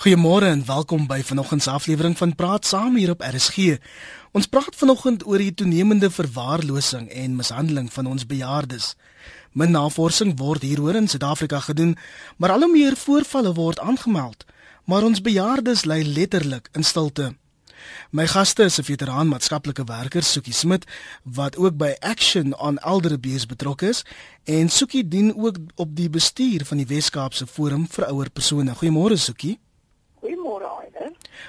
Goeiemôre en welkom by vanoggend se aflewering van Praat Saam hier op RSG. Ons praat vanoggend oor die toenemende verwaarlosing en mishandeling van ons bejaardes. Min navorsing word hieroor in Suid-Afrika gedoen, maar al hoe meer voorvalle word aangemeld, maar ons bejaardes ly letterlik in stilte. My gaste is 'n veteraan maatskaplike werker, Sukie Smit, wat ook by Action on Elder Abuse betrokke is, en Sukie dien ook op die bestuur van die Wes-Kaapse Forum vir Ouer Persone. Goeiemôre, Sukie.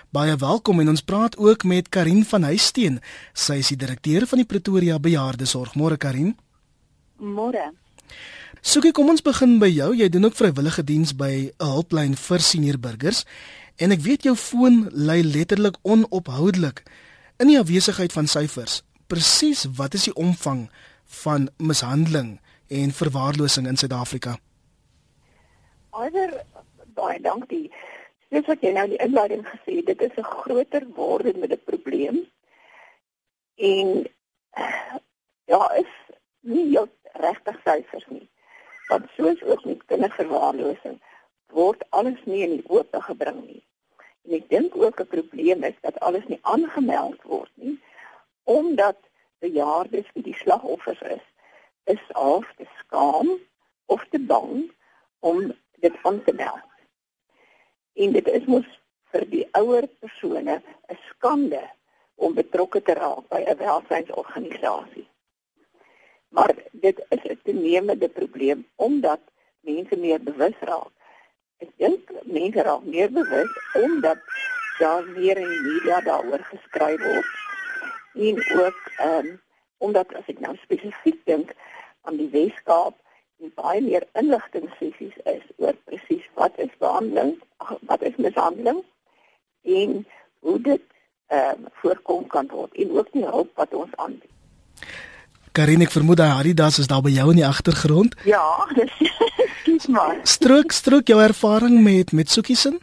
Baie welkom en ons praat ook met Karin van Huisteen. Sy is die direkteur van die Pretoria Bejaardesorg. Môre Karin. Môre. Sukie, kom ons begin by jou. Jy doen ook vrywillige diens by 'n hulplyn vir senior burgers. En ek weet jou foon lui letterlik onophoudelik in die afwesigheid van syfers. Presies, wat is die omvang van mishandeling en verwaarlosing in Suid-Afrika? Alder baie dankie. Dis wat jy nou die inleiding gesê het, dit is 'n groter wordende probleem. En ja, is nie regtig syfers nie. Want soos ook met kinderverwaarlosing word alles nie in die oop gebring nie. En ek dink ook 'n probleem is dat alles nie aangemeld word nie omdat bejaardes wie die slagoffers is, is of skaam of te bang om dit aan te meld. En dit is mos vir die ouer persone 'n skande om betrokke te raak by 'n welsynsorganisasie. Maar dit is 'n toenemende probleem omdat mense meer bewus raak Ek dink mense raak meer bewus omdat daar meer in die media daaroor geskryf word. En ook ehm um, omdat as ek nou spesifiek dink aan die Weskaap baie meer inligting sessies is oor presies wat is behandeling, wat is mishandeling en hoe dit ehm um, voorkom kan word en ook die hulp wat ons aanbied. Karin, ek vermoed daai Haridas is daar by jou in die agtergrond. Ja, dis skiet maar. Strook, strook jou ervaring met met Soekiesin?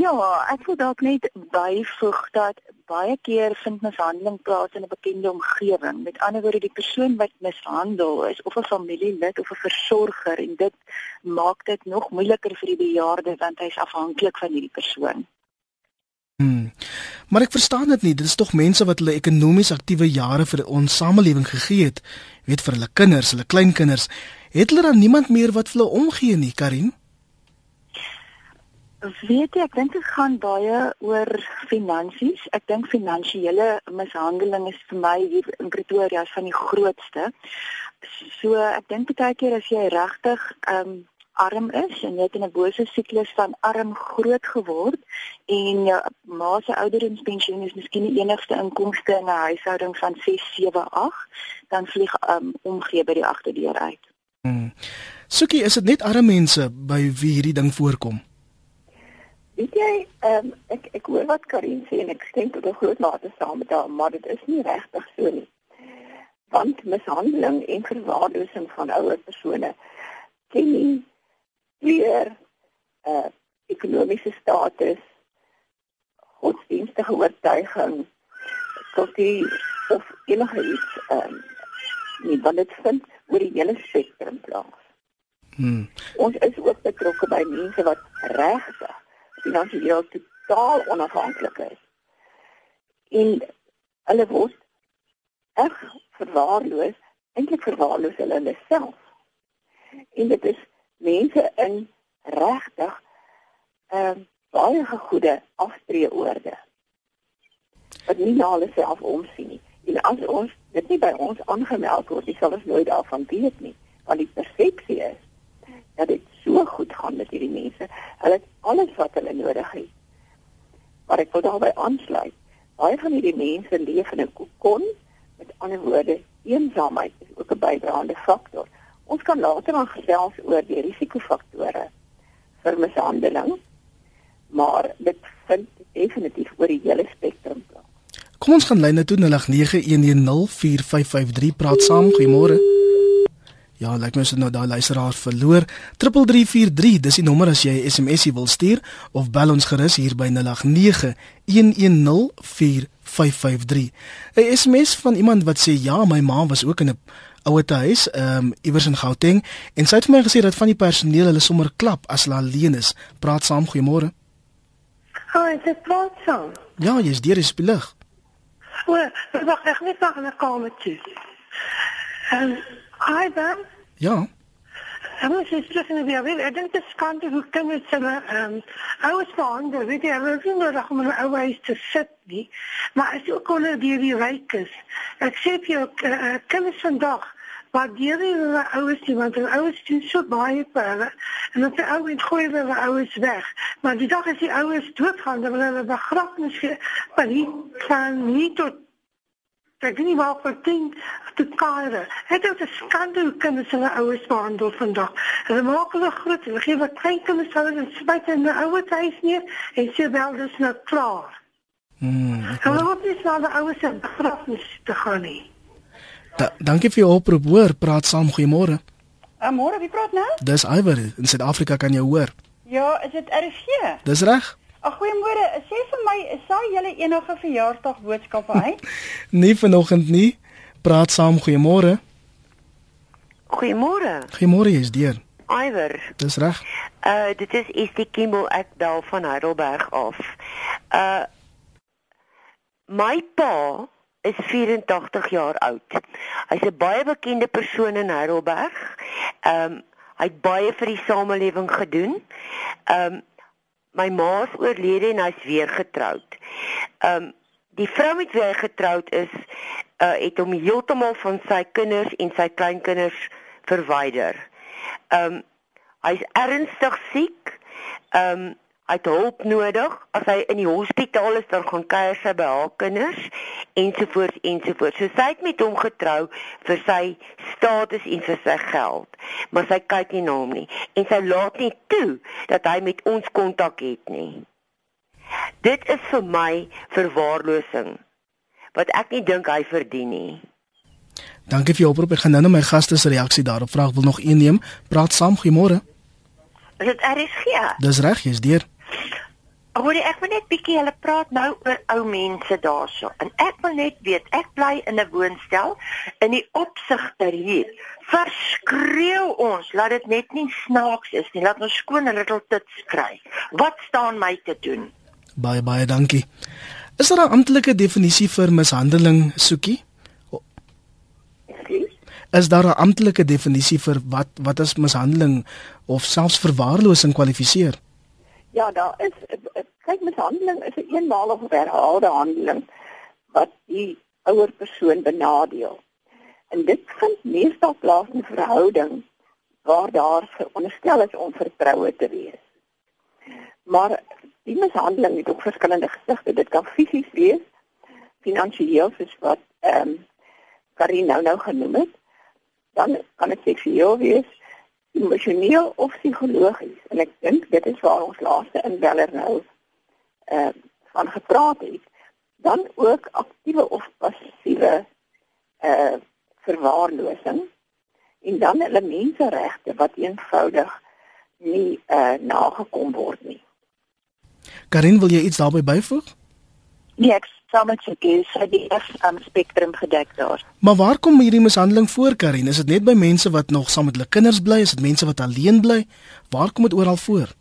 Ja, ek wil dalk net byvoeg dat baie keer vind mishandeling plaas in 'n bekende omgewing. Met ander woorde, die persoon wat mishandel is of 'n familielid of 'n versorger en dit maak dit nog moeiliker vir die bejaarde want hy's afhanklik van hierdie persoon. Hmm. Maar ek verstaan dit nie. Dit is tog mense wat hulle ekonomies aktiewe jare vir ons samelewing gegee het. Weet vir hulle kinders, hulle kleinkinders. Het hulle dan niemand meer wat vir hulle omgee nie, Karin? Weet jy, ek dink dit gaan baie oor finansies. Ek dink finansiële mishandeling is vir my hier in Pretoria van die grootste. So ek dink baie keer as jy regtig ehm um, arm is en jy het in 'n bose siklus van arm groot geword en jou ma se ouderdomspensioen is miskien die enigste inkomste in 'n huishouding van 6, 7, 8, dan vlieg um, omgee by die agterdeur uit. Hmm. Sukie, is dit net arme mense by wie hierdie ding voorkom? Weet jy, um, ek ek hoor wat Karin sê en ek stem tot 'n groot mate saam met haar, maar dit is nie regtig so nie. Want mishandeling en verwaarlosing van ouer persone ken nie weer uh ekonomiese status, godsdienstige oortuiging, kultuur of enige iets ehm um, nie want dit vind oor die hele spektrum plaas. Hmm. Ons is ook betrokke by mense wat regtig finansiëel totaal onafhanklik is. En hulle word erg verwaarloos, eintlik verwaarloos hulle hulle self. En dit is mense in regtig ehm uh, baie gegoede aftreeorde wat nie na hulle self omsien nie. En as ons dit nie by ons aangemeld word, dis sal ons nooit daarvan weet nie, want die persepsie is dat dit so goed gaan met hierdie mense. Hulle het alles wat hulle nodig het. Maar ek wil daarby aansluit. Baie van hierdie mense leef in 'n kokon. Met ander woorde, eensaamheid is ook 'n bydraende faktor. Ons kan later dan gesels oor die risikofaktore vir mishandeling, maar dit vind definitief oor die hele spektrum plaas. Kom ons gaan lyne toe 0891104553 praat saam. Goeiemôre. Ja, lyk my ons het nou daai luisteraar verloor. 3343, dis die nommer as jy 'n SMSie wil stuur of bel ons gerus hier by 0891104553. 'n SMS van iemand wat sê ja, my ma was ook in 'n ouer huis, ehm um, iewers in Gauteng en sy het vir my gesê dat van die personeel hulle sommer klap as hulle alleen is. Praat saam, goeiemôre. Hoi, dit praat saam. Ja, jy's deur die spelig. O, wag, ek net nog 'n kamertjie. En hi dan. Ja. Ek moet sê terug in die weer. Ek dink dit skande hoe kinders hulle ehm ouers verander. Weet jy, hulle sien nou dat om 'n ou huis te sit nie. Maar as jy ook onder die die ryk is. Ek sê vir jou uh, kinders vandag Maar die hulle ouers die want hulle ouers doen so baie vir hulle en dan se ouens gooi hulle ouers weg. Maar die dag as die ouers doodgaan, dan wil hulle begrafnis gee, maar nie kan nie tot Ek dink nie maar vir ding te kare. Het dit 'n skande hoe kinders hulle ouers behandel vandag. Hulle maak hulle groot, hulle gee wat klein kinders hulle en spyt in 'n ouer huis neer en sê wel dis nou klaar. Mm, hulle hoef nie na die ouers se begrafnis te gaan nie. Da, dankie vir jou oproep. Hoor, praat saam. Goeiemôre. Uh, môre, wie praat nou? Dis Iwer in Suid-Afrika kan jy hoor. Ja, is dit RG? Dis reg. Ag goeiemôre. Sê vir my, saai julle enige verjaarsdag boodskappe uit? nee vanoggend nie. Praat saam, goeiemôre. Goeiemôre. Goeiemôre, jy's deur. Iwer. Dis reg. Uh dit is Estie Kimball ek bel van Heidelberg af. Uh my pa is 84 jaar oud. Hy's 'n baie bekende persoon in Heidelberg. Ehm um, hy het baie vir die samelewing gedoen. Ehm um, my ma is oorlede en hy's weer getroud. Ehm um, die vrou met wie hy getroud is, uh het hom heeltemal van sy kinders en sy kleinkinders verwyder. Ehm um, hy's ernstig siek. Ehm um, hy het hulp nodig. As hy in die hospitaal is, dan gaan kuier sy by haar kinders ensovoorts ensovoorts. So sy het met hom getrou vir sy status en vir sy geld, maar sy kyk nie na hom nie en sy laat nie toe dat hy met ons kontak het nie. Dit is vir my verwaarlosing wat ek nie dink hy verdien nie. Dankie vir jou oproep. Ek gaan nou net my gaste se reaksie daarop vra. Ek wil nog een neem. Praat saam, goeiemôre. Is dit RSG? Dis reg, jy's deur. Hoor jy, ek wil net bietjie hulle praat nou oor ou mense daarso. En ek wil net weet, ek bly in 'n woonstel in die opsigter hier. Verskreeu ons, laat dit net nie snaaks is nie. Laat ons skoon 'n little tits kry. Wat staan my te doen? Baie baie dankie. Is daar 'n amptelike definisie vir mishandeling, Soekie? Is daar 'n amptelike definisie vir wat wat is mishandeling of selfs verwaarlosing kwalifiseer? Ja, daar is kyk mishandeling is 'n een eenmalige herhaalde handeling wat die ouer persoon benadeel. En dit vind meestal plaas in 'n verhouding waar daar veronderstel is om vertroue te wees. Maar die mishandeling het ook verskillende gesigte. Dit kan fisies wees, finansiëel soos wat ehm um, Karin nou nou genoem het. Dan kan dit seksueel wees, emosioneel of psigologies. En ek dink dit is waar ons laaste inbeller nou uh van gepraat het. Dan ook aktiewe of passiewe uh verwaarlosing. En dan hulle menseregte wat eenvoudig nie uh nagekom word nie. Karin wil jy iets daarbey byvoeg? Nee, ek sal met sy kies, hy die um, spektrum gedek daar. Maar waar kom hierdie mishandeling voor, Karin? Is dit net by mense wat nog saam met hulle kinders bly? Is dit mense wat alleen bly? Waar kom dit oral voor?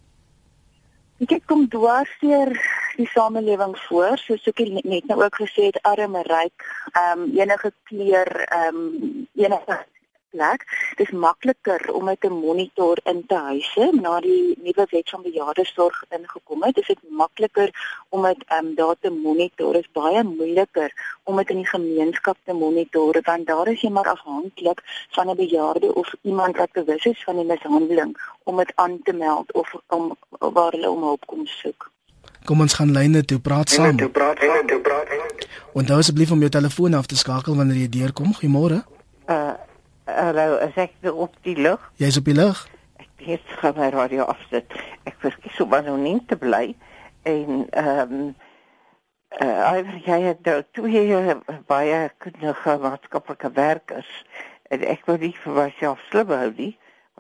Dit kom dwars deur die samelewing voor, soos ek net nou ook gesê het, arm en ryk, ehm um, enige kleur, ehm um, enige plek. Dit is makliker om dit te monitor in te huise na die nuwe wet van bejaardesorg ingekom het. Dit is makliker om dit um, daar te monitor. Dit is baie moeiliker om dit in die gemeenskap te monitor want daar is jy maar afhanklik van 'n bejaarde of iemand wat bewus is van die mishandeling om dit aan te meld of om waar hulle om hulp kom soek. Kom ons gaan lyne toe praat saam. Toe praat, toe praat. Onthou asseblief om jou telefoon af te skakel wanneer jy deurkom. Goeiemôre. Uh Hallo, is ek op die lug? Jy's op die lug. Ek weet gaan my radio afsit. Ek verkies om anoniem te bly en ehm um, uh hy jy het nou twee baie kundige maatskaplike werkers en ek wil nie vir myself slim hou nie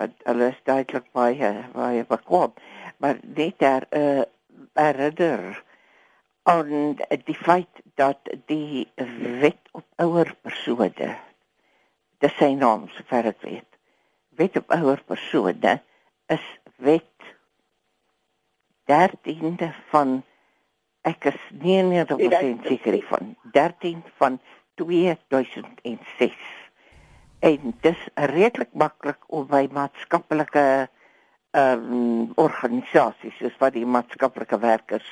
want hulle is duidelik baie baie bekwam maar net daar 'n uh, herinner aan die feit dat die wet op ouer persone dis sy naam sover ek weet. Wet op ouer persone is wet 13de van ek is nie meer seker van 13 van 2006. En dis redelik maklik om by maatskaplike ehm um, organisasies soos wat die maatskaplike werkers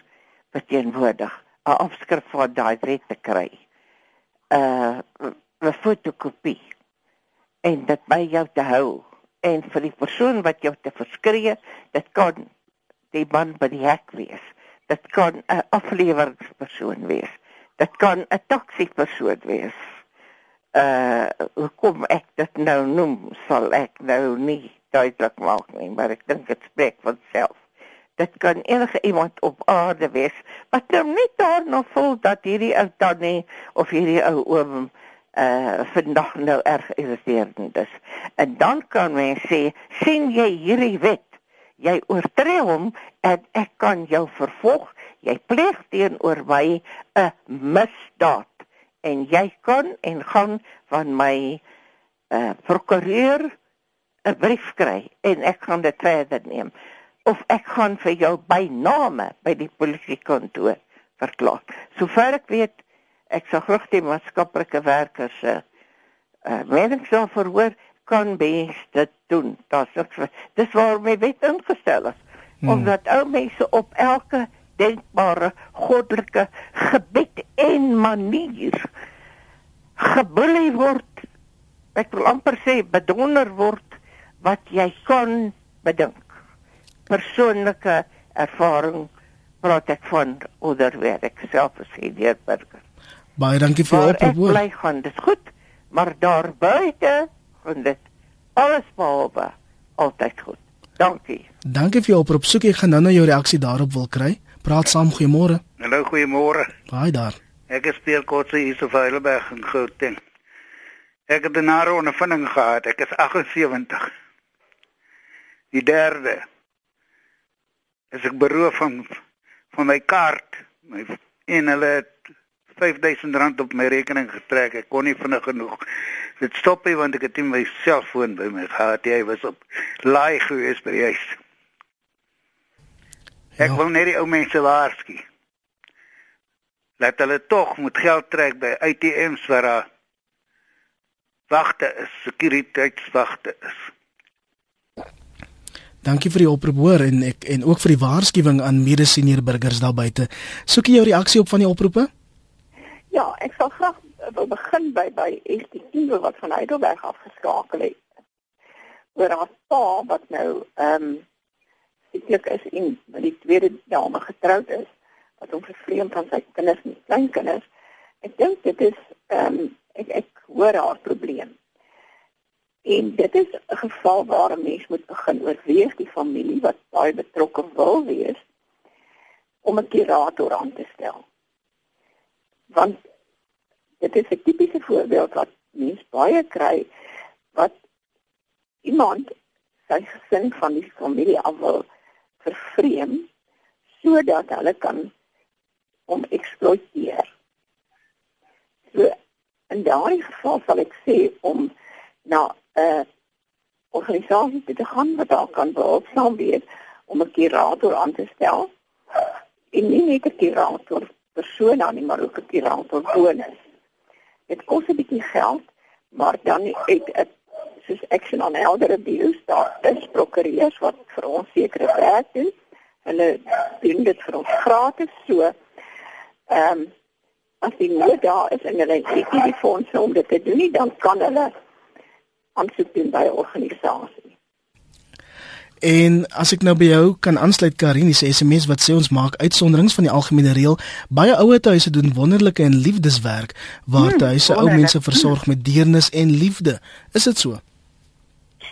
verteenwoordig 'n afskrif van daai wet te kry. Uh 'n fotokopie en dit by jou te hou en vir die persoon wat jou te verskree, dit kan die man by die hek wees. Dit kan 'n afleweringspersoon wees. Dit kan 'n taxi-persoon wees. Uh hoe kom ek dit nou noem? Sal ek nou nie duidelik maak nie, maar ek dink dit spreek van self. Dit kan enige iemand op aarde wees wat nou net daarna voel dat hierdie ou tannie of hierdie ou oom uh vandag nou erg irriterend is. En dan kan mens sê, sien jy hierdie wet? Jy oortree hom en ek kan jou vervolg. Jy pleeg teenoor my 'n misdaad en jy kan en gaan van my uh prokureur 'n brief kry en ek gaan dit verder neem of ek gaan vir jou by name by die polisiekantoor verklaar. Sover ek weet, ek sal graag die maatskaplike werkers se uh, uh, menings daarvoor hoor kan bes dit doen. Daar's niks dis waar my wet ingestel is. Hmm. Omdat ou mense op elke denkbare goddelike gebed en manier geboelie word. Ek wil amper sê bedonder word wat jy kan bedink. Persoonlike ervaring praat ek van onderwerp ek self as hierdeur burger. Baie dankie vir jou oproep. Ek bly gaan dit goed, maar daar buite gaan dit alles behalwe altyd goed. Dankie. Dankie vir jou oproep. Soek ek gaan nou nou jou reaksie daarop wil kry. Praat saam, goeiemôre. Hallo, goeiemôre. Baie daar. Ek is Pierre Kotse hier so Vryburg in Gauteng. Ek het 'n nare ondervinding gehad. Ek is 78. Die derde is ek beroof van van my kaart, my en hulle het R5000 op my rekening getrek. Ek kon nie vinnig genoeg dit stop nie want ek het nie my selfoon by my gehad. Hy was op laai gewees by die huis. Ek ja. wil net die ou mense waarsku. Laat hulle tog moet geld trek by ATM's waar daar wagte is, sekuriteitswagte is. Dankie vir die oproep hoor en ek en ook vir die waarskuwing aan mede-senior burgers daar buite. Soek jy jou reaksie op van die oproepe? Ja, ek sal graag wil begin by by ST10 wat van Heidelberg afgeskakel het. Oor haar pa wat nou ehm um, sekerlik is en met die tweede dame getroud is wat hom vervreem van sy kinders en kleinkinders. Ek dink dit is ehm um, ek ek hoor haar probleem. En dit is 'n geval waar 'n mens moet begin oorweeg die familie wat baie betrokke wil wees om 'n kurator aan te stel. Want dit is 'n tipiese voorbeeld wat mens baie kry wat iemand sy gesin van die familie af wil vervreem sodat hulle kan om eksploiteer. So in daardie geval sal ek sê om na 'n uh, organisasie te gaan wat daar kan behulpsaam wees om 'n kurator aan te stel. En nie net 'n kurator persoon aan nie, maar ook 'n kurator bonus. Dit kos 'n bietjie geld, maar dan het dit soos action on elder abuse daar is prokureurs wat vir ons sekere werk doen. Hulle doen dit vir ons gratis so. Ehm um, as die nood daar is en hulle het nie die fondse om dit te doen nie, dan kan hulle aansoek doen by 'n organisasie. En as ek nou by jou kan aansluit Karin, dis SMS wat sê ons maak uitsonderings van die algemene reël. Baie ouer huise doen wonderlike en liefdeswerk waar hmm, huise ou mense versorg met deernis en liefde. Is dit so?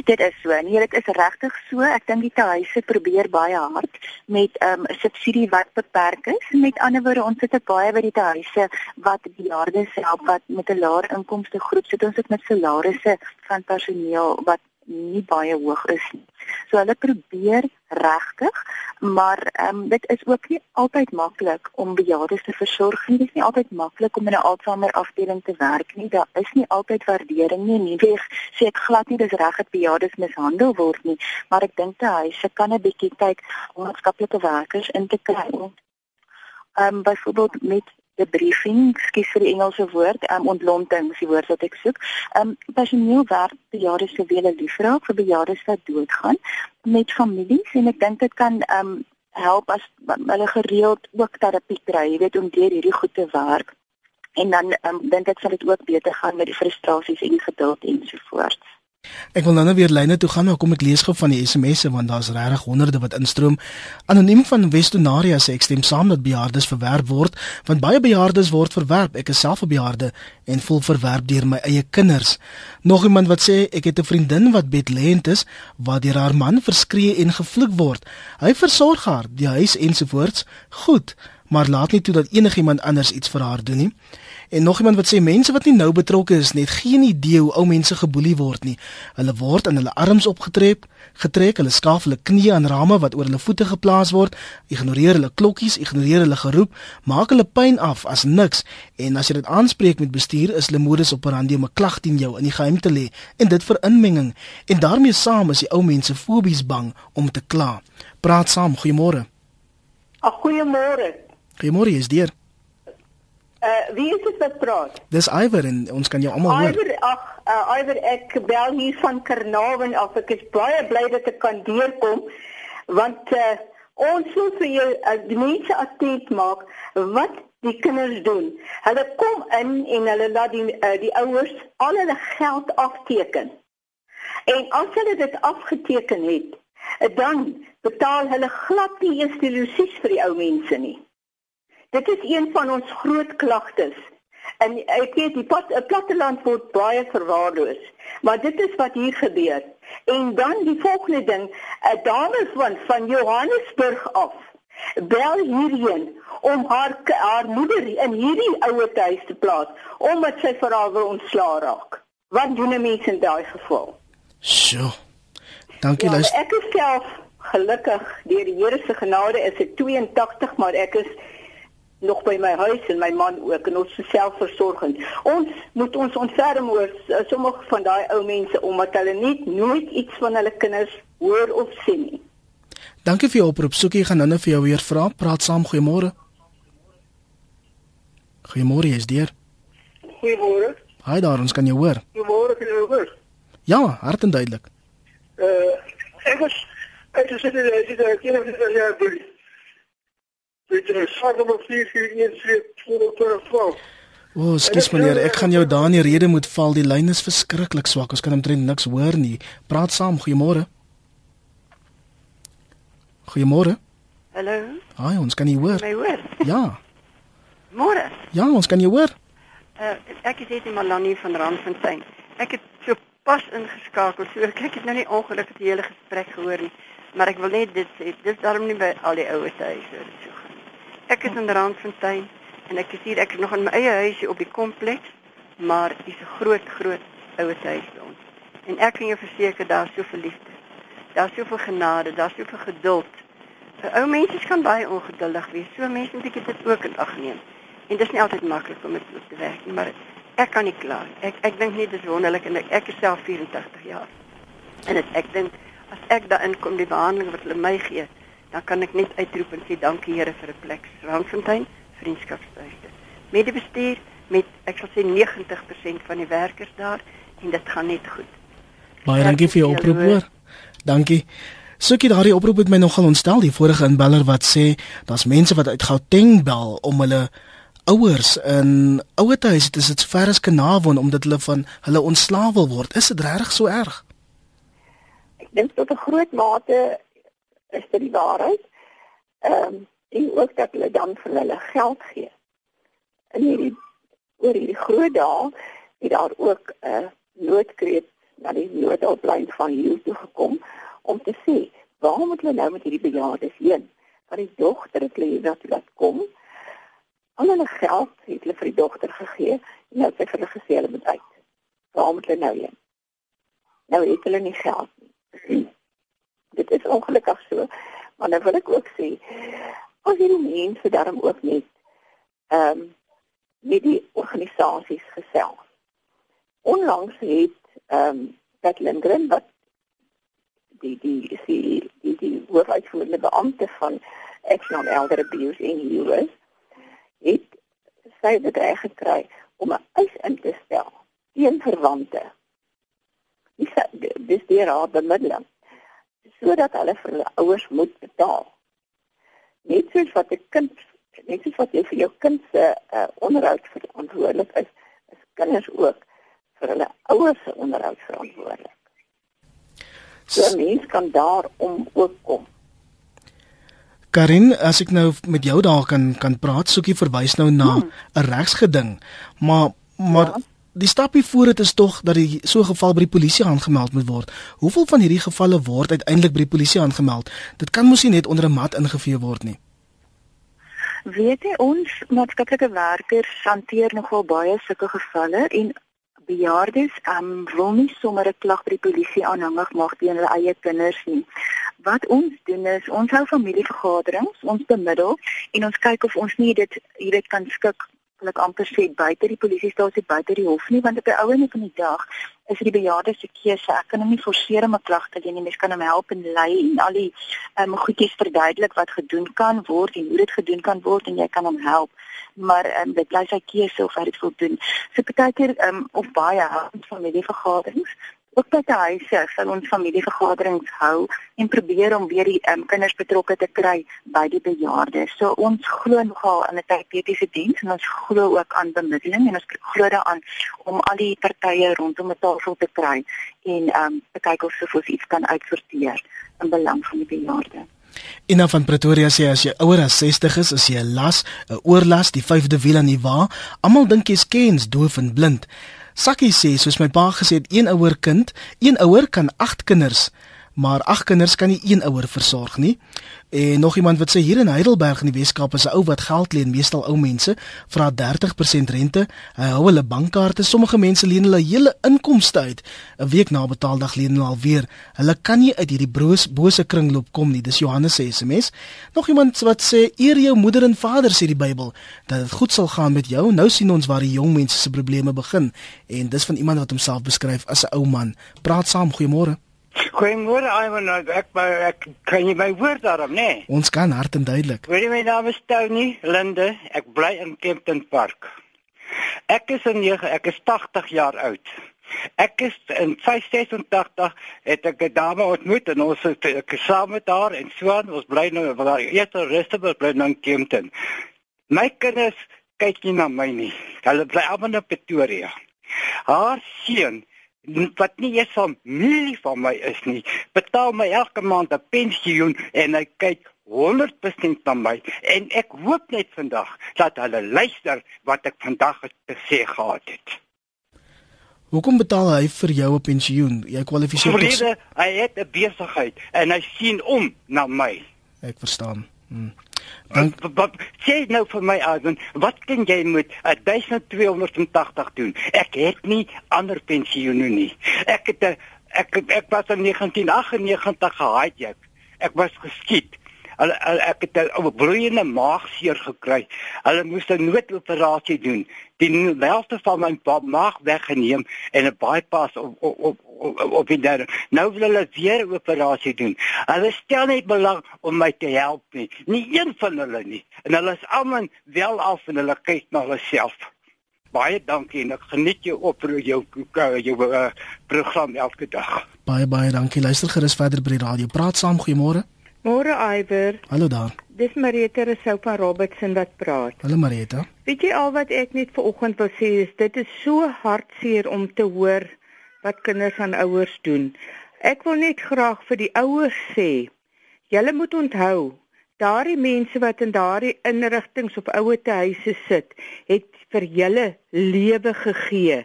Dit is so. Nee, dit is regtig so. Ek dink die huise probeer baie hard met 'n um, subsidie wat beperk is. Met ander woorde, ons sit baie by die huise wat bejaardes help wat met 'n laer inkomste groep sit. Ons sit met salarisse van personeel wat nie baie hoog is nie. So hulle probeer regtig, maar ehm um, dit is ook nie altyd maklik om bejaardes te versorg nie. Dit is nie altyd maklik om in 'n Alzheimer afdeling te werk nie. Daar is nie altyd waardering nie. Nie weer sê ek glad nie dis reg dat bejaardes mishandel word nie, maar ek dink te huise kan 'n bietjie kyk om maatskaplike werkers in te kry. Ehm um, byvoorbeeld met debriefing, skus vir die Engelse woord, um, ontlonting is die woord wat ek soek. Um personeel werk bejaardes se wele liefraak vir bejaardes wat doodgaan met families en ek dink dit kan um help as hulle gereeld ook terapie kry, jy weet om deur hierdie goed te werk. En dan um, dink ek sal dit ook beter gaan met die frustrasies en geduld ensovoorts. Ek wil nou net weer lyne toe gaan, maar kom ek lees gou van die SMS'e want daar's regtig honderde wat instroom. Anoniem van Westonaria sê ek stem saam dat bejaardes verwerp word, want baie bejaardes word verwerp. Ek is self 'n bejaarde en voel verwerp deur my eie kinders. Nog iemand wat sê ek het 'n vriendin wat bedlêend is, waar deur haar man verskree en gevloek word. Hy versorg haar, die huis ensovoorts. Goed, maar laat nie toe dat enigiemand anders iets vir haar doen nie. En nog iemand wat sê mense wat nie nou betrokke is net geen idee hoe ou mense geboelie word nie. Hulle word aan hulle arms opgetrek, getrek, hulle skaaf hulle knieë aan rame wat oor hulle voete geplaas word, ignoreer hulle klokkies, ignoreer hulle geroep, maak hulle pyn af as niks. En as jy dit aanspreek met bestuur, is hulle modus operandi om 'n klag teen jou in die geheim te lê en dit vir inmenging. En daarmee saam is die ou mense fobies bang om te kla. Praat saam, goeiemôre. Ag goeiemôre. Goeiemôre, is deur. Uh wie is dit wat praat? Dis Iwer en ons kan jou almal hoor. Iwer, ag, uh, Iwer ek bel hier van Karnawen af. Ek is baie bly dat ek kan deurkom want uh ons wil vir jou uh, die mense attent maak wat die kinders doen. Hulle kom in en hulle laat die uh, die ouers al hulle geld afteken. En as hulle dit afgeteken het, dan betaal hulle glad nie eens die losies vir die ou mense nie. Dit is een van ons groot klagtes. En ek weet die plat, platteland word baie verwaarloos. Maar dit is wat hier gebeur. En dan die volgende ding, 'n dame van van Johannesburg af bel hierheen om haar haar moeder in hierdie ouer huis te plaas omdat sy vir haar wil ontslaa raak. Wat doen 'n mens in daai geval? Sjoe. Dankie ja, luister. Ek is self gelukkig deur die Here se genade is ek 82, maar ek is nog by my huis en my man ook en ons selfversorgend. Ons moet ons ontferm oor uh, sommige van daai ou mense omdat hulle nie nooit iets van hulle kinders hoor of sien nie. Dankie vir jou oproep. Soekie gaan nou net vir jou weer vra. Praat saam. Goeiemôre. Goeiemôre, is deur. Goeiemôre. Haai daar, ons kan jou hoor. Goeiemôre, kan jy hoor? Ja, hard en duidelik. Uh, ek was ek het gesê dat jy daar geen of nie ja, doen. Dit is saak om 4 4 1 3 4 4 O, oh, skus meneer, ek gaan jou daar in die rede moet val. Die lyn is verskriklik swak. Ons kan omtrent niks hoor nie. Praat saam. Goeiemôre. Goeiemôre. Hallo. Haai, ons kan nie hoor. My hoor. Ja. Môre. Ja, ons kan jou hoor. Uh, ek is Etie Malani van Randfontein. Ek het so pas ingeskakel. So ek het nou nie ongelukkig die hele gesprek gehoor nie, maar ek wil net dit sê, dis daarom nie by al die oues huise so. Ek is in Randfontein en ek is hier ek is nog in my eie huisie op die kompleks, maar dis 'n groot groot oues huis by ons. En ek kan jou verseker daar's soveel liefde. Daar's soveel genade, daar's soveel geduld. Vir ou mense kan baie ongeduldig wees. So mense moet dit ook in ag neem. En dit is nie altyd maklik om dit te werk nie, maar ek kan nie kla. Ek ek dink nie dit is wonderlik en ek, ek is self 84 jaar. En het, ek dink as ek daarin kom die behandeling wat hulle my gee, dan kan ek net uitroep en sê dankie Here vir 'n plek. Randfontein Vriendskapshuis. Met die bestuur met ek sal sê 90% van die werkers daar en dit gaan net goed. Baie dankie vir jou oproep hoor. Dankie. Sukkie daardie oproep het my nogal ontstel die vorige inbeller wat sê daar's mense wat uit Gauteng bel om hulle ouers in ouer huise dis dit ver as Kanawon omdat hulle van hulle ontslaaw wil word. Is dit regtig so erg? Ek dink tot 'n groot mate is dit die waarheid. Ehm um, en ook dat hulle dan vir hulle geld gee. In hierdie oor hierdie groot dae het daar ook 'n uh, noodkreet na die noodopleiding van hier toe gekom om te sê, waar moet hulle nou met hierdie bejaardes heen? Want die dogter het hulle dat hulle kom. Al hulle geld het hulle vir die dogter gegee en nou het sy vir hulle gesê hulle moet uit. Waar moet hulle nou heen? Nou het hulle nie geld nie. Dit is ongelukkig so, maar nou wil ek ook sê as hierdie mense daarom ook net ehm um, met die organisasies gesels. Onlangs het ehm um, dat Lindgren wat die die die die, die hoofuitvoerende beampte van Action on Elder Abuse in die US het sy bedreig gekry om 'n eis in te stel teen verwante. Dis deur haar bemiddeling sodat hulle vir hulle ouers moet betaal. Net soos wat 'n kind net soos wat jy vir jou kind se uh, onderhoud verantwoordelik is, is kinders ook vir hulle ouers se onderhoud verantwoordelik. So 'n mens kan daarom ook kom. Karin, as ek nou met jou daar kan kan praat, soekie verwys nou na. 'n hmm. regsgeding. Maar maar ja. Die stapie voor dit is tog dat die so 'n geval by die polisie aangemeld moet word. Hoeveel van hierdie gevalle word uiteindelik by die polisie aangemeld? Dit kan mos nie net onder 'n mat ingevee word nie. Weet jy ons maatskaplike werkers hanteer nogal baie sulke gevalle en bejaardes um, wil nie sommer 'n klag by die polisie aanhangig maak teen hulle eie kinders nie. Wat ons doen is ons hou familievergaderings, ons bemiddel en ons kyk of ons nie dit jy weet kan skik wil ek amper sê buite die polisiestasie buite die hof nie want op die ouene van die dag is die bejaarde se keuse. Ek kan hom nie forceer om 'n klag te doen nie. Mens kan hom help en lei en al die um, goedjies verduidelik wat gedoen kan word en hoe dit gedoen kan word en jy kan hom help. Maar um, dit bly sy keuse of hy dit wil doen. So partykeer um, of baie hand familievergaderings ook by die huise sal ons familievergaderings hou en probeer om weer die um, kinders betrokke te kry by die bejaardes. So ons glo nogal aan 'n terapeutiese diens en ons glo ook aan bemiddeling en ons glo daaraan om al die partye rondom 'n tafel te kry en um, te kyk of ons iets kan uitsorteer in belang van die bejaardes. Ina van Pretoria sê as jy ouer as 60 is, is jy 'n las, 'n oorlas, die vyfde wiel aan die wa. Almal dink jy's kens, doof en blind. Sakkie sê soos my pa gesê het, een ouer kind, een ouer kan 8 kinders, maar 8 kinders kan nie een ouer versorg nie. En nog iemand wat sê hier in Heidelberg in die Weskaap is 'n ou wat geld leen, meestal ou mense, vra 30% rente. Hy hou hulle bankkaarte. Sommige mense leen hulle hele inkomste uit. 'n Week na betaaldag leen hulle alweer. Hulle kan nie uit hierdie broos bose kringloop kom nie. Dis Johannes se SMS. Nog iemand wat sê eer jou moeder en vader sê die Bybel dat dit goed sal gaan met jou. Nou sien ons waar die jong mense se probleme begin. En dis van iemand wat homself beskryf as 'n ou man. Praat saam, goeiemôre. Goeiemôre, Ivan. Ek ek, ek kan jy my woord daarop, nê? Nee? Ons kan hard en duidelik. Weet jy my naam is Tony Linde. Ek bly in Kempton Park. Ek is in 9, ek is 80 jaar oud. Ek is in 586 het ek 'n dame ontmoet en ons het ek saam met haar en so aan ons bly nou waar eers rustig bly nou in Kempton. My kinders kyk nie na my nie. Hulle bly almal in Pretoria. Haar seun wat nie eens van milie van my is nie, betaal my elke maand 'n pensioen en hy kyk 100% na my en ek hoop net vandag dat hulle luister wat ek vandag gesê gehad het. Hoekom betaal hy vir jou 'n pensioen? Jy kwalifiseer tog. Hy het 'n besigheid en hy sien om na my. Ek verstaan. Hmm. Dan sê nou vir my Ivan, wat kan jy met 1280 doen? Ek het nie ander pensioene nie. Ek het 'n ek ek was in 1998 gehijack. Ek was geskiet. Hulle ek het 'n bloeiende maagseer gekry. Hulle moes 'n noodoperasie doen. Die helfte van my maag weggeneem en 'n bypass op op op op, die derde. Nou wil hulle weer 'n operasie doen. Hulle stel net belang om my te help nie. Nie een van hulle nie. En hulle is almal wel af en hulle kyk na hulle self. Baie dankie en ek geniet jou op jou jou, jou uh, program elke dag. Baie baie dankie. Luister gerus verder by die radio. Praat saam. Goeiemôre. Môre Iwer. Hallo daar. Dis Marieta Rousseau van Robertson wat praat. Hallo Marieta. Weet jy al wat ek net vanoggend wil sê is dit is so hartseer om te hoor wat kinders aan ouers doen. Ek wil net graag vir die ouers sê, julle moet onthou, daardie mense wat in daardie inrigtinge of ouer te huise sit, het vir julle lewe gegee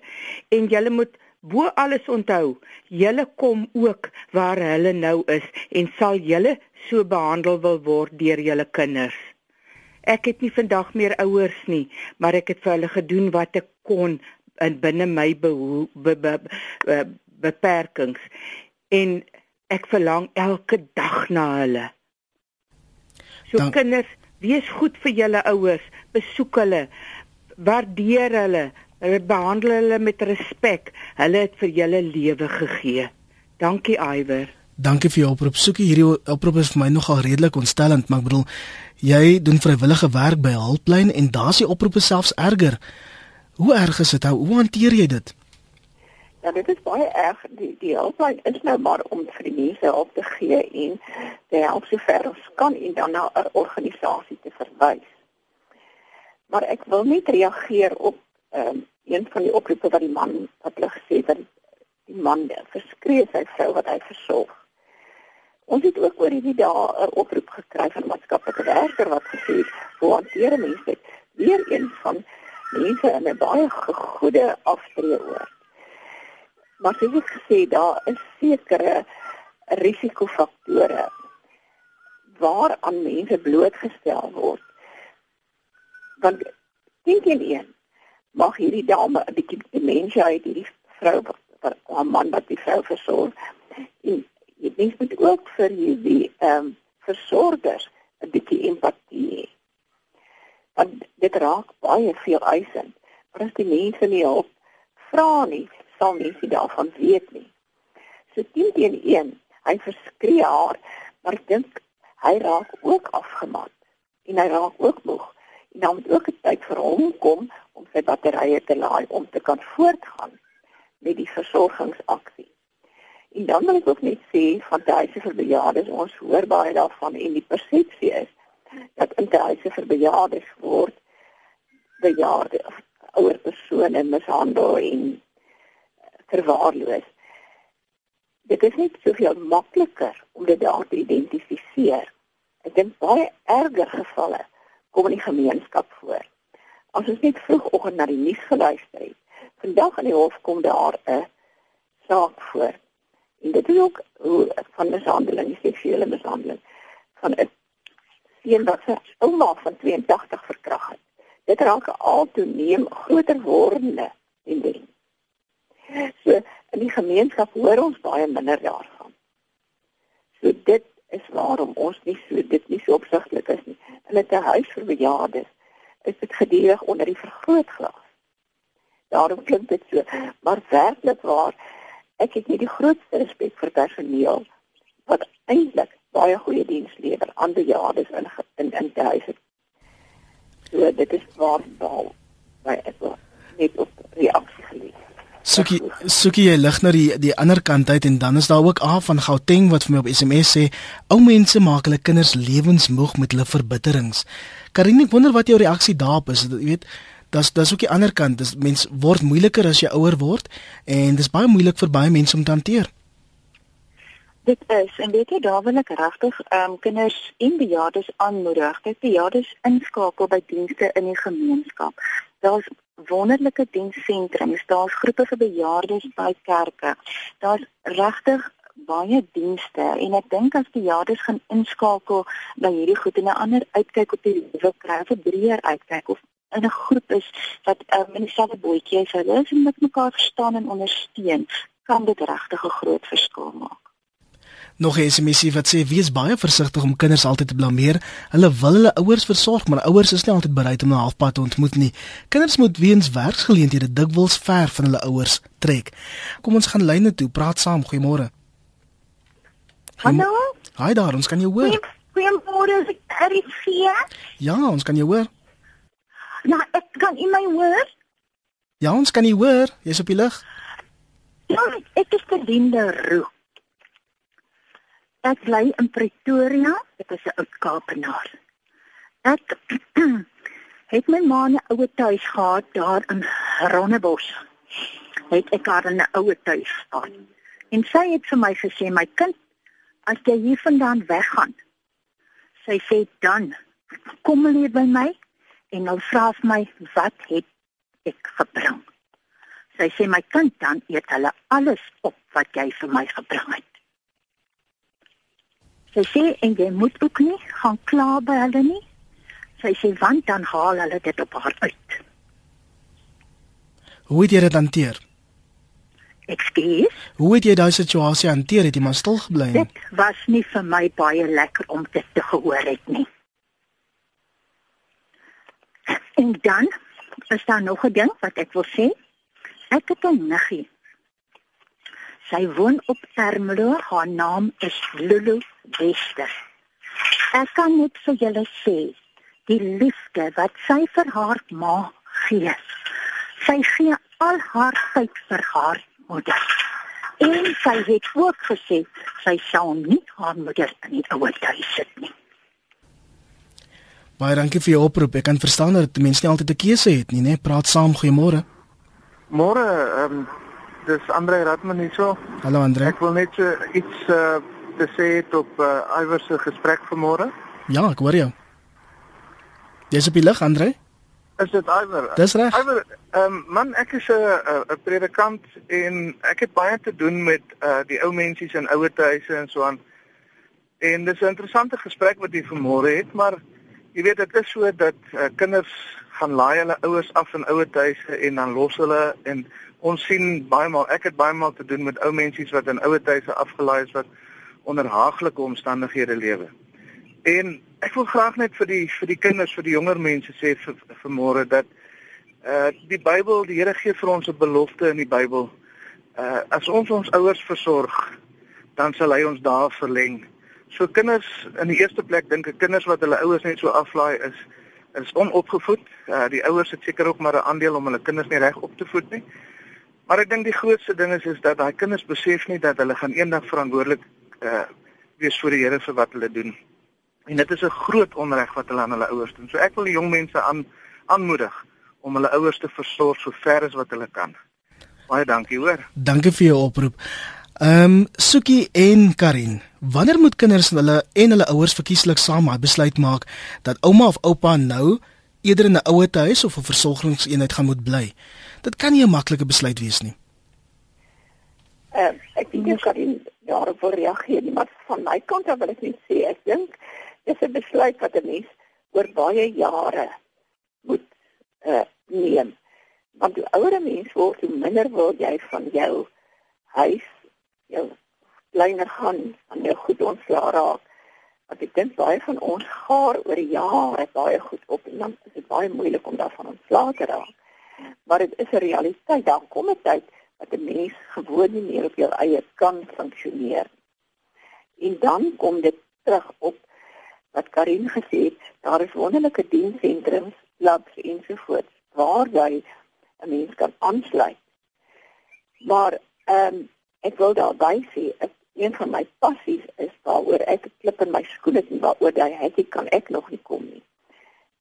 en julle moet bo alles onthou, julle kom ook waar hulle nou is en sal julle so behandel wil word deur julle kinders. Ek het nie vandag meer ouers nie, maar ek het vir hulle gedoen wat ek kon in binne my be, be, be, be, beperkings en ek verlang elke dag na hulle. So Dan- kinders, wees goed vir julle ouers, besoek hulle, waardeer hulle, hulle behandel hulle met respek. Hulle het vir julle lewe gegee. Dankie Iwer. Dankie vir jou oproep. Soekie hierdie oproep is vir my nogal redelik ontstellend, maar ek bedoel jy doen vrywillige werk by Hulplein en daar's die oproepe selfs erger. Hoe erg is dit? Hoe hanteer jy dit? Ja, dit is baie erg. Die die hulplyn is nou maar om vir die mense hulp te gee en te help sover ons kan en dan na 'n organisasie te verwys. Maar ek wil net reageer op ehm um, een van die oproepe wat die man wat hulle gesê het dat die, man verskree sy vrou wat hy versorg. Ons het ook oor hierdie dae 'n oproep gekry van maatskaplike werker wat gesê het hoe hanteer mense? Weer een van mense in 'n baie goeie aftreeoor. Maar soos ek gesê, daar is sekere risikofaktore waaraan mense blootgestel word. Want dink jy een mag hierdie dame 'n bietjie demensie hê, hierdie vrou wat- haar man wat die vrou versorg. En jy mens moet ook vir hierdie ehm um, versorgers 'n bietjie empatie hê. Want dit raak baie veel eisend. Maar as die mense nie hulp vra nie, sal mense daarvan weet nie. So 10 teen 1, hy verskree haar, maar ek dink hy raak ook afgemat en hy raak ook moeg. En dan moet ook 'n tyd vir hom kom om sy batterye te laai om te kan voortgaan met die versorgingsaksie. En dan wil ek ook net sê van huise vir bejaardes, ons hoor baie daarvan en die persepsie is dat in huise vir bejaardes word bejaarde of ouer persone mishandel en verwaarloos. Dit is net soveel makliker om dit daar te identifiseer. Ek dink baie erger gevalle kom in die gemeenskap voor. As ons net vroegoggend na die nuus geluister het, vandag in die hof kom daar 'n saak voor. En dit is ook hoe van mishandeling, seksuele mishandeling van 'n seun wat sy ouma van 82 verkragt het. Dit raak 'n altoeneem groter wordende tendens. So in die gemeenskap hoor ons baie minder daarvan. So dit is waarom ons nie so dit nie so opsigtelik is nie. In 'n huis vir bejaardes is dit gedurig onder die vergrootglas. Daarom klink dit so, maar werklik waar ek het nie die grootste respek vir personeel wat eintlik baie goeie diens lewer aan bejaardes in in in die huise. So dit is waar waar by ek wil net op reaksie gelees. Soekie soekie jy lig na die die ander kant uit en dan is daar ook A van Gauteng wat vir my op SMS sê ou mense maak hulle kinders lewensmoeg met hulle verbitterings. Karine, ek wonder wat jou reaksie daarop is. Jy weet, dis dis ook die ander kant. Dis mens word moeiliker as jy ouer word en dis baie moeilik vir baie mense om te hanteer. Dit is en weet jy daar wil ek regtig ehm um, kinders en bejaardes aanmoedig dat bejaardes inskakel by dienste in die gemeenskap. Daar's wonderlike dienssentrums, daar's groepe vir bejaardes by kerke. Daar's regtig baie dienste en ek dink as bejaardes gaan inskakel by hierdie goed en 'n ander uitkyk op die lewe kry 'n breër uitkyk of in 'n groep is wat um, in dieselfde bootjie is, hulle is met mekaar verstaan en ondersteun, kan dit regtig 'n groot verskil maak. Nog 'n SMS wat sê wees baie versigtig om kinders altyd te blameer. Hulle wil hulle ouers versorg, maar ouers is nie altyd bereid om 'n halfpad te ontmoet nie. Kinders moet weens werksgeleenthede dikwels ver van hulle ouers trek. Kom ons gaan lyne toe, praat saam. Goeiemôre. Hallo? Haai daar, ons kan jou hoor. Goeiemôre, is ek RC? Ja, ons kan jou hoor. Ja, ek kan u my hoor? Ja, ons kan jou hoor. Jy's op die lug. Ja, ek is Belinda Roo. Ek bly in Pretoria. Ek is 'n oud Kaapenaar. Ek het my ma 'n ouer tuis gehad daar in Rondebos. Het ek haar 'n ouer tuis gehad. En sy het vir my gesê, "My kind, as jy hiervandaan weggaan, sy sê dan kom lê by my en dan vra sy my wat het ek gebring. Sy sê my kind dan eet hulle alles op wat jy vir my gebring het. Sy sê en jy moet ook nie gaan kla by hulle nie. Sy sê want dan haal hulle dit op haar uit. Hoe het jy dit hanteer? Ekskuus. Hoe het jy daai situasie hanteer? Het jy maar stil gebly? Dit was nie vir my baie lekker om dit te gehoor het nie. En dan is daar nog 'n ding wat ek wil sê. Ek het 'n niggie. Sy woon op Ermelo. Haar naam is Lulu Wester. Ek kan net vir julle sê, die liefde wat sy vir haar ma gee. Sy gee al haar tyd vir haar moeder. En sy het ook gesê sy sal nie haar moeder in die ouer huis sit nie. Baie dankie vir jou oproep. Ek kan verstaan dat mense nie altyd 'n keuse het nie, né? Praat saam, goeiemôre. Môre, ehm um, dis Andre Ratman hierso. Hallo Andre. Ek wil net so iets uh te sê op uh Iwer se gesprek vanmôre. Ja, ek hoor jou. Jy's op die lig, Andre? Is dit Iwer? Dis reg. Iwer, ehm um, man, ek is 'n 'n predikant en ek het baie te doen met uh die ou mensies in ouerhuise en so aan. En dis 'n interessante gesprek wat jy vanmôre het, maar jy weet dit is so dat uh, kinders gaan laai hulle ouers af in ouerhuise en dan los hulle en ons sien baie maal ek het baie maal te doen met ou mensies wat in ouerhuise afgelaai is wat onder haaglike omstandighede lewe. En ek wil graag net vir die vir die kinders, vir die jonger mense sê vir vanmôre dat uh die Bybel, die Here gee vir ons 'n belofte in die Bybel. Uh as ons ons ouers versorg, dan sal hy ons daar verleng. So kinders in die eerste plek dink ek kinders wat hulle ouers net so aflaai is is onopgevoed. Uh die ouers het seker ook maar 'n aandeel om hulle kinders nie reg op te voed nie. Maar ek dink die grootste ding is is dat daai kinders besef nie dat hulle gaan eendag verantwoordelik uh wees voor die Here vir wat hulle doen. En dit is 'n groot onreg wat hulle aan hulle ouers doen. So ek wil die jong mense aan aanmoedig om hulle ouers te versorg so ver as wat hulle kan. Baie dankie, hoor. Dankie vir jou oproep. Ehm um, Sukie en Karin, wanneer moet kinders hulle en hulle ouers verkieslik saam 'n besluit maak dat ouma of oupa nou eerder in 'n ouer huis of 'n versorgingseenheid gaan moet bly? Dit kan nie 'n maklike besluit wees nie. Uh, ek dink jy kan daarop reageer, maar van my kant af wil ek net sê ek dink dis 'n besluit wat 'n mens oor baie jare moet uh, neem. Want hoe ouer 'n mens word, hoe minder wil jy van jou huis, jou kleiner gaan, van jou goed ontslaa raak. Want ek dink baie van ons gaar oor jare baie goed op en dan is dit baie moeilik om daarvan ontslae te raak. Maar dit is 'n realiteit, dan kom 'n tyd dat 'n mens gewoon nie meer op jou eie kan funksioneer. En dan kom dit terug op wat Karin gesê het, daar is wonderlike dienssentrums, labs ensovoorts waar jy 'n mens kan aansluit. Maar ehm um, ek wil daarby sê, ek, een van my passies is waaroor ek klip in my skoen het en waaroor jy het kan ek nog nie kom nie.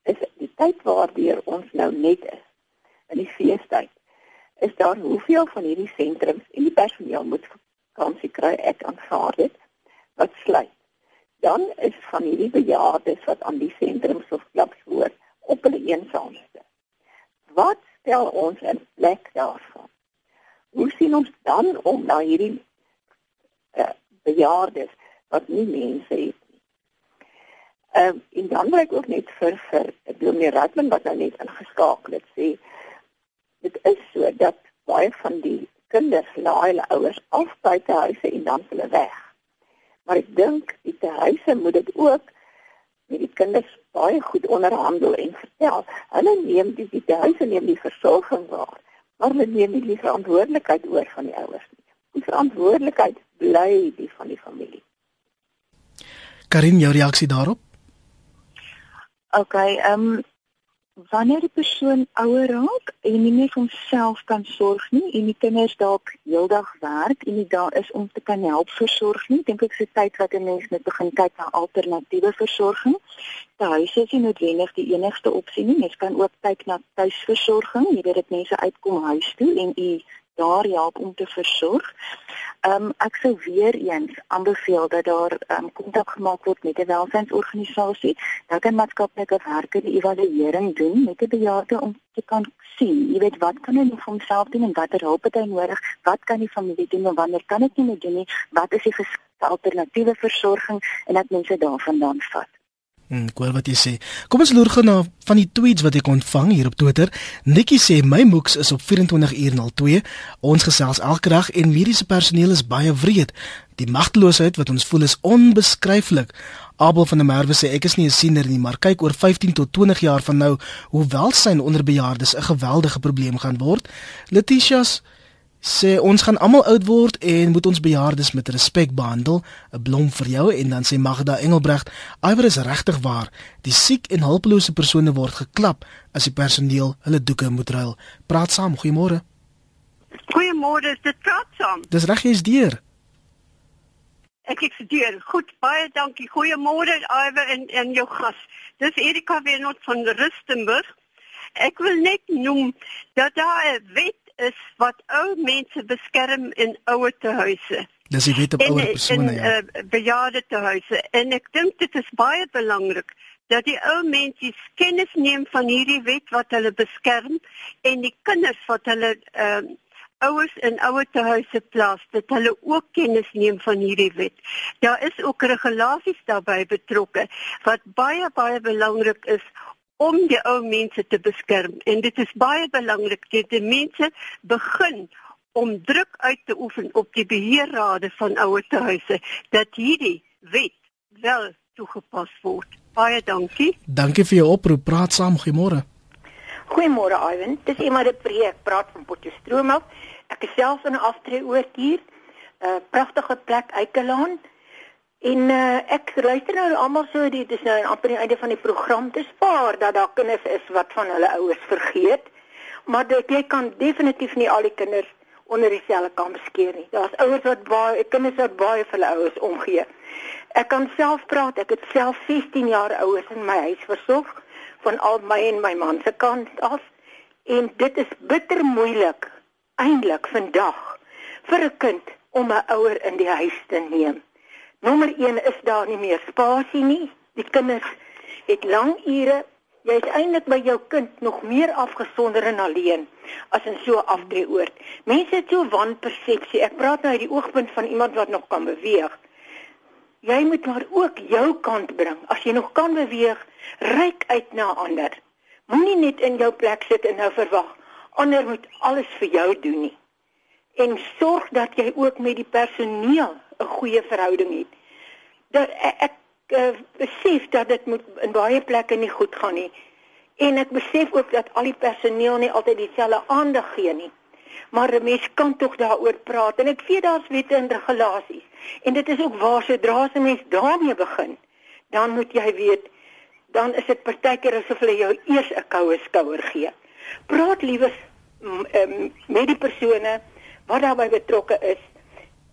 Is die tyd waardeur ons nou net is in die feestyd. Is daar hoeveel van hierdie sentrums en die personeel moet vakansie kry ek aanvaar dit wat sluit dan is van hierdie bejaardes wat aan die sentrums of klubs hoort op hulle eensaamste. Wat stel ons in plek daarvan? Hoe sien ons dan om na hierdie uh, bejaardes wat nie mense het nie? Ehm uh, en dan wil ek ook net vir vir Dominee Ratman wat nou net ingeskakel het sê dit is so dat baie van die kinders laai hulle ouers af buite huise en dan hulle weg. Maar ek dink die huise moet dit ook met die kinders baie goed onderhandel en vertel. Hulle neem die die huise neem die versorging waar, maar hulle neem nie die verantwoordelikheid oor van die ouers nie. Die verantwoordelikheid bly die van die familie. Karin, jou reaksie daarop? OK, ehm um, wanneer die persoon ouer raak en nie meer vir homself kan sorg nie en die kinders dalk heeldag werk en nie daar is om te kan help versorg nie, dink ek se tyd wat 'n mens moet begin kyk na alternatiewe versorging. Die huis is nie noodwendig die enigste opsie nie. Mens kan ook kyk na tuisversorging. Jy weet dit mense uitkom huis toe en u daar help om te versorg. Ehm um, ek sou weer eens aanbeveel dat daar ehm um, kontak gemaak word met 'n welsynsorganisasie. Dat kan maatskaplike werker die evaluering doen met 'n bejaarde om te kan sien, jy weet wat kan hy vir homself doen en watter hulp het hy nodig? Wat kan die familie doen en wanneer kan dit nie meer doen nie? Wat is die alternatiewe versorging en dat mense daarvandaan vat? Hmm, ek hoor wat jy sê. Kom ons loer gou na van die tweets wat ek ontvang hier op Twitter. Nikki sê my moeks is op 24 uur 02. Ons gesels elke dag en mediese personeel is baie wreed. Die magteloosheid wat ons voel is onbeskryflik. Abel van der Merwe sê ek is nie 'n siener nie, maar kyk oor 15 tot 20 jaar van nou hoe welsyn onder bejaardes 'n geweldige probleem gaan word. Letitia's sê ons gaan almal oud word en moet ons bejaardes met respek behandel. 'n Blom vir jou en dan sê Magda Engelbrecht, "Iwer is regtig waar. Die siek en hulpelose persone word geklap as die personeel hulle doeke moet ruil." Praat saam, goeiemôre. Goeiemôre, dit praat saam. Dis reg jy's deur. Ek ek studeer. Goed, baie dankie. Goeiemôre Iwer en en jou gas. Dis Erika Wenot van Rustenburg. Ek wil net noem dat daar 'n wet is wat ou mense beskerm in ouer tehuise. Dis die wet op ouer persone. In ja. uh, bejaarde tehuise en ek dink dit is baie belangrik dat die ou mense kennis neem van hierdie wet wat hulle beskerm en die kinders wat hulle uh, ouers in ouer tehuise plaas dat hulle ook kennis neem van hierdie wet. Daar is ook regulasies daarbey betrokke wat baie baie belangrik is om die ou mense te beskerm en dit is baie belangrik dat die mense begin om druk uit te oefen op die beheerrade van ouer huise dat hierdie wet wel toegepas word. Baie dankie. Dankie vir jou oproep. Praat saam. Goeiemôre. Goeiemôre Ivan. Dis Emma de Preek. Praat van Potchefstroom af. Ek is self in 'n aftreeoord hier. 'n uh, Pragtige plek, Eikelaan. En uh, ek luister nou almal so dit is nou amper die einde van die program te spaar dat daar kinders is wat van hulle ouers vergeet. Maar dit jy kan definitief nie al die kinders onder dieselfde kam skeer nie. Daar's ouers wat baie kinders wat baie vir hulle ouers omgee. Ek kan self praat, ek het self 16 jaar ouers in my huis versorg van al my en my man se kant af en dit is bitter moeilik eintlik vandag vir 'n kind om 'n ouer in die huis te neem. Nommer 1 is daar nie meer spasie nie. Die kinders het lang ure. Jy is eintlik by jou kind nog meer afgesonder en alleen as in so 'n aftreeoord. Mense het so wanpersepsie. Ek praat nou uit die oogpunt van iemand wat nog kan beweeg. Jy moet maar ook jou kant bring. As jy nog kan beweeg, reik uit na ander. Moenie net in jou plek sit en nou verwag ander moet alles vir jou doen nie. En sorg dat jy ook met die personeel 'n goeie verhouding het. Dat ek, ek uh, besef dat dit moet in baie plekke nie goed gaan nie. En ek besef ook dat al die personeel nie altyd dieselfde aandag gee nie. Maar 'n mens kan tog daaroor praat en ek weet daar's wette en regulasies. En dit is ook waar sodra 'n mens daarmee begin, dan moet jy weet dan is dit partykeer asof hulle jou eers 'n koue skouer gee. Praat liewer um, met die persone wat daarbey betrokke is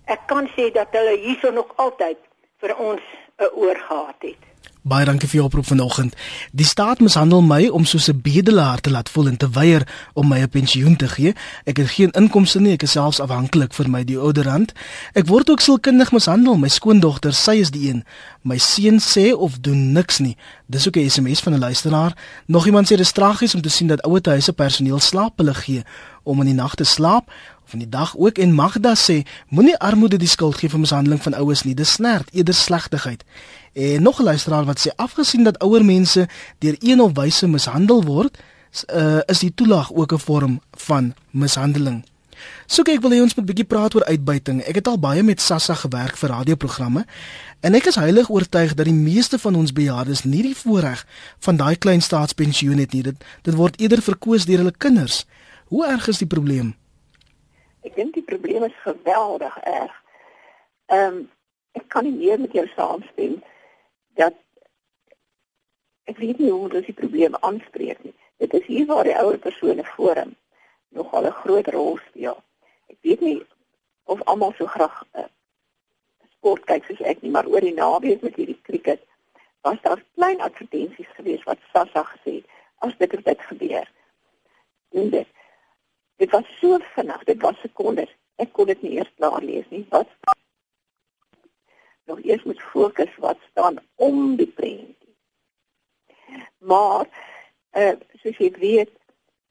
ek kan sê dat hulle hierso nog altyd vir ons 'n oor gehad het. Baie dankie vir jou oproep vanoggend. Die staat mishandel my om soos 'n bedelaar te laat voel en te weier om my 'n pensioen te gee. Ek het geen inkomste nie, ek is selfs afhanklik vir my deodorant. Ek word ook sielkundig mishandel. My skoondogter, sy is die een. My seun sê of doen niks nie. Dis ook 'n SMS van 'n luisteraar. Nog iemand sê dis tragies om te sien dat ouer huise personeel slaap hulle gee om in die nag te slaap van die dag ook en Magda sê moenie armoede die skuld gee vir mishandeling van ouers nie dis snert eerder slegtigheid en nog 'n luisteraar wat sê afgesien dat ouer mense deur een of wyse mishandel word uh, is die toelaag ook 'n vorm van mishandeling So ek wil hê ons moet 'n bietjie praat oor uitbuiting. Ek het al baie met Sassa gewerk vir radioprogramme en ek is heilig oortuig dat die meeste van ons bejaardes nie die voorreg van daai klein staatspensioen het nie. Dit dit word eerder verkoos deur hulle kinders. Hoe erg is die probleem? Ek dink die probleem is geweldig erg. Ehm um, ek kan nie meer met jou saamstem dat ek weet nie hoe dit die probleem aanspreek nie. Dit is hier waar die ouer persone forum nogal 'n groot rol speel. Ek weet nie of almal so graag uh, sport kyk soos ek nie, maar oor die naweek met hierdie krieket was daar klein advertensies gewees wat SASSA gesê as dit het gebeur. En dit Dit was so vinnig, dit was sekondes. Ek kon dit nie eers klaar lees nie. Wat nog eers moet fokus wat staan om die prentjie. Maar eh uh, soos jy weet,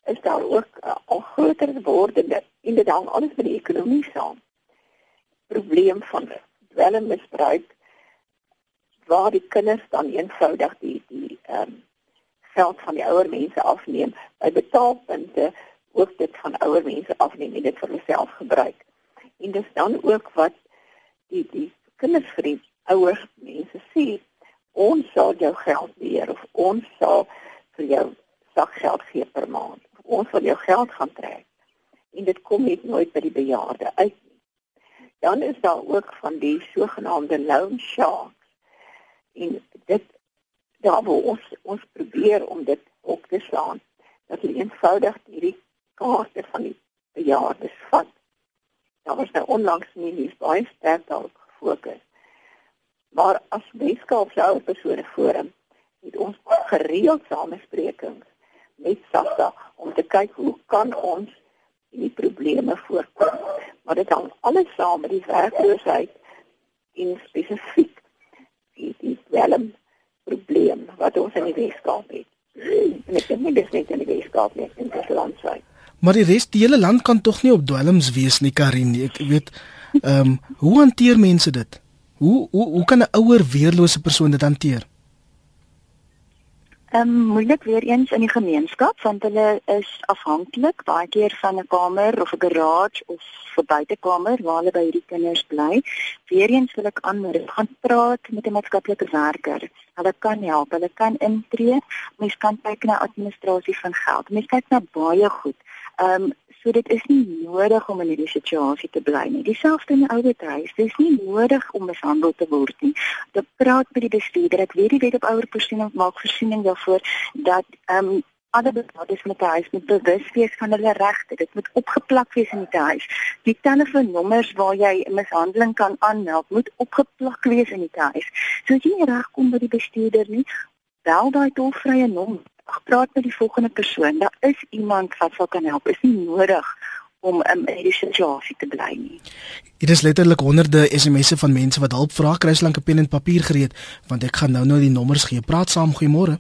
is daar ook uh, al groter wordende en dit hang alles met die ekonomie saam. Probleem van dwelmmisbruik waar die kinders dan eenvoudig die die ehm um, geld van die ouer mense afneem by betaalpunte ook dit van ouer mense afneem en dit vir hulself gebruik. En dis dan ook wat die die kinders vir die ouer mense sê, ons sal jou geld weer of ons sal vir jou sakgeld gee per maand. Ons wil jou geld gaan trek. En dit kom net nooit by die bejaarde uit nie. Dan is daar ook van die sogenaamde loan sharks. En dit daar waar ons ons probeer om dit op te slaan dat hulle eenvoudig hierdie kaarte van die bejaardes vat. Daar was nou onlangs nie nie baie sterk daarop gefokus. Maar as wetenskap se ouer persone forum het ons gereeld samesprekings met SASSA om te kyk hoe kan ons die probleme voorkom. Maar dit hang alles saam met die werkloosheid en spesifiek die die welm probleem wat ons in die Weskaap het. En ek dink nie dis net in die Weskaap nie, in die landwyd. Maar die res die hele land kan tog nie op dwelms wees nie, Karin. Ek weet ehm um, hoe hanteer mense dit? Hoe hoe hoe kan 'n ouer weerlose persoon dit hanteer? Ehm um, moeilik weer eens in die gemeenskap want hulle is afhanklik baie keer van 'n kamer of 'n garage of 'n buitekamer waar hulle by hierdie kinders bly. Weereens wil ek aanmoedig gaan praat met 'n maatskaplike werker. Hulle kan help, hulle kan intree. Mens kan kyk na administrasie van geld. Mens kyk na baie goed. Ehm um, So dit is nie nodig om in hierdie situasie te bly nie. Dieselfde in die ouerhuis. Dit is nie nodig om mishandel te word nie. Dit praat met die bestuurder. Ek weet die wet op ouer persone maak voorsiening daarvoor dat ehm um, alle betrokkes met die huis moet bewus wees van hulle regte. Dit moet opgeplak wees in die huis. Die telefoonnommers waar jy mishandeling kan aanmeld, moet opgeplak wees in die huis. So as jy nie regkom by die bestuurder nie, bel daai tolvrye nommer praat met die volgende persoon. Daar is iemand wat sal kan help. Is nie nodig om um, in hierdie situasie te bly nie. Dit is letterlik honderde SMS'e van mense wat hulp vra, kry slanke pen en papier gereed, want ek gaan nou nou die nommers gee. Praat saam, goeiemôre.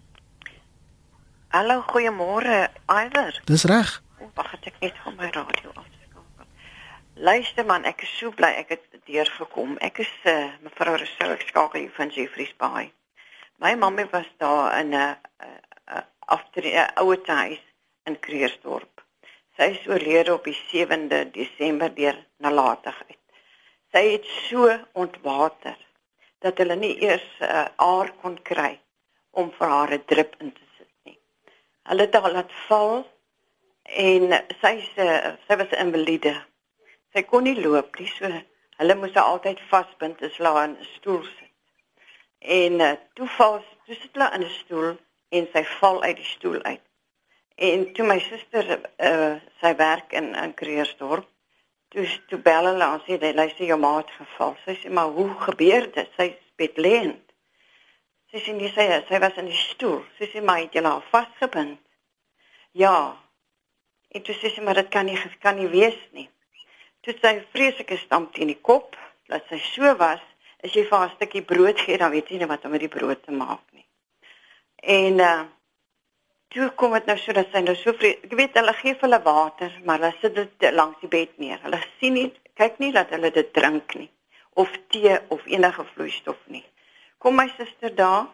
Hallo, goeiemôre, Iwer. Dis reg. Wag, ek net van my radio afskakel. Luister man, ek is so bly ek het deurgekom. Ek is uh, mevrou Rousseau, ek skakel hier van Jeffreys Bay. My mamma was daar in 'n uh, 'n ouer huis in Kreersdorp. Sy is oorlede op die 7de Desember deur nalatigheid. Sy het so ontwater dat hulle nie eers 'n uh, aar kon kry om vir haar 'n drip in te sit nie. Hulle het haar laat val en sy sê uh, sy was 'n invalide. Sy kon nie loop nie, so hulle moes haar altyd vasbind as hulle in 'n stoel sit. En uh, toe val toe sit hulle in 'n stoel en sy val uit die stoel uit. En toe my suster uh sy werk in in Kreersdorp, toe toe bel hulle en sê hy sê jou ma het geval. Sy sê maar hoe gebeur dit? Sy is bedlend. Sy sê nie sy sy was in die stoel. Sy sê maar het jy haar vasgebind? Ja. En toe sê sy maar dit kan nie kan nie wees nie. Toe sy vreeslike stamp teen die kop, dat sy so was, as jy vir haar 'n stukkie brood gee, dan weet jy nie wat om met die brood te maak nie. En uh toe kom dit nou so dat sy nou so vrees, ek weet hulle gee vir hulle water, maar hulle sit dit langs die bed neer. Hulle sien nie kyk nie dat hulle dit drink nie of tee of enige vloeistof nie. Kom my suster daar,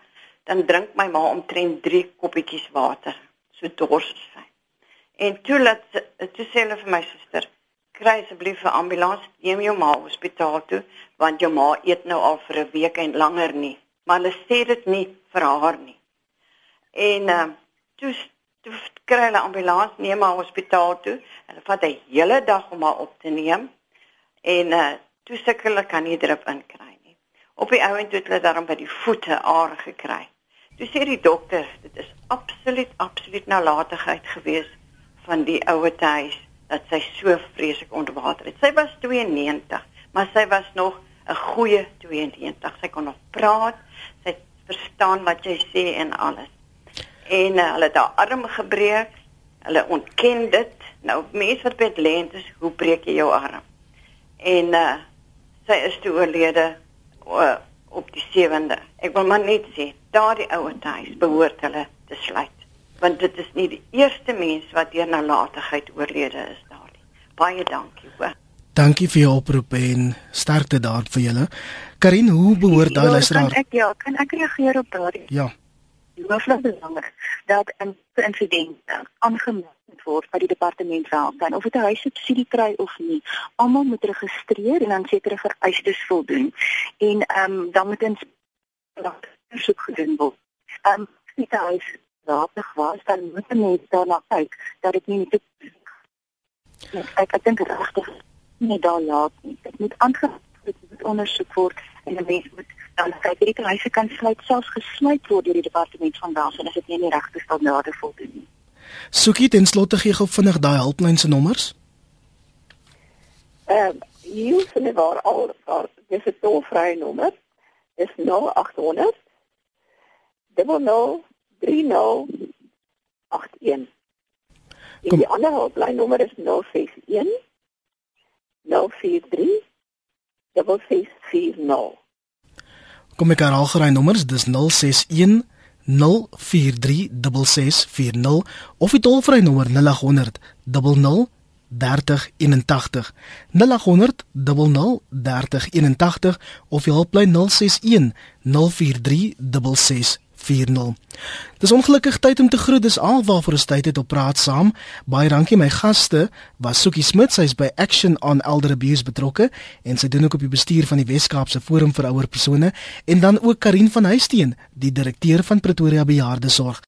dan drink my ma omtrent 3 koppietjies water. So dors sy. En toe laat toe sê hulle vir my suster, kry asseblief 'n ambulans, neem jou ma hospitaal toe, want jou ma eet nou al vir 'n week en langer nie. Maar hulle sê dit nie vir haar nie. En uh, toe toe kry hulle ambulans neem haar hospitaal toe. Hulle vat 'n hele dag om haar op te neem. En uh, toe sukkel hulle kan nie drip inkry nie. Op die ouend het hulle daarom by die voete aar gekry. Toe sê die dokter, dit is absoluut absoluut nalatigheid gewees van die ouer huis dat sy so vreeslik onderwater het. Sy was 92, maar sy was nog 'n goeie 92. Sy kon nog praat, sy verstaan wat jy sê en alles en uh, hulle het haar arm gebreek. Hulle ontken dit. Nou mense wat bedlend is, hoe breek jy jou arm? En uh sy is toe oorlede uh, op die 7de. Ek wil maar net sê, daardie ouer huis behoort hulle te sluit. Want dit is nie die eerste mens wat deur nalatigheid oorlede is daardie. Baie dankie hoor. Dankie vir jou oproep en sterkte daar vir julle. Karin, hoe behoort daai Ja, luisteraar? Kan ek ja, kan ek reageer op daardie? Ja. Hooflik belangrik dat 'n insident aangemeld word by die departement welstand of dit 'n huissubsidie kry of nie. Almal moet registreer en aan sekere vereistes voldoen. En ehm um, dan moet 'n ondersoek gedoen word. Ehm um, as die huis raadlig was, dan moet mense daarna kyk dat dit nie net ek ek dink regtig nie daar laat nie. Dit moet aangegaan dit moet ondersoek word en 'n mens moet dan kyk hierdie huise kan sluit selfs gesluit word deur die departement van welstand as dit nie aan die regte standaarde voldoen nie. Soekie ten slotte gee gou vinnig daai hulplyn se nommers. Ehm hier sien waar al daar dis 'n tolvrye nommer is 0800 00 3081. En die ander hulplynnommer is 061 043 6640. Kom ek herhaal geraai nommers, dis 061 0436640 of die tolvrye nommer 0800 00 3081 0800 00 3081 of die hulplyn 061 043 6640 Dis ongelukkig tyd om te groet. Dis alwaarvoor ons tyd het op praat saam. Baie dankie my gaste. Was Soekie Smit, sy's by Action on Elder Abuse betrokke en sy doen ook op die bestuur van die Wes-Kaapse Forum vir Ouer Persone en dan ook Karin van Huisteen, die direkteur van Pretoria Bejaardesorg.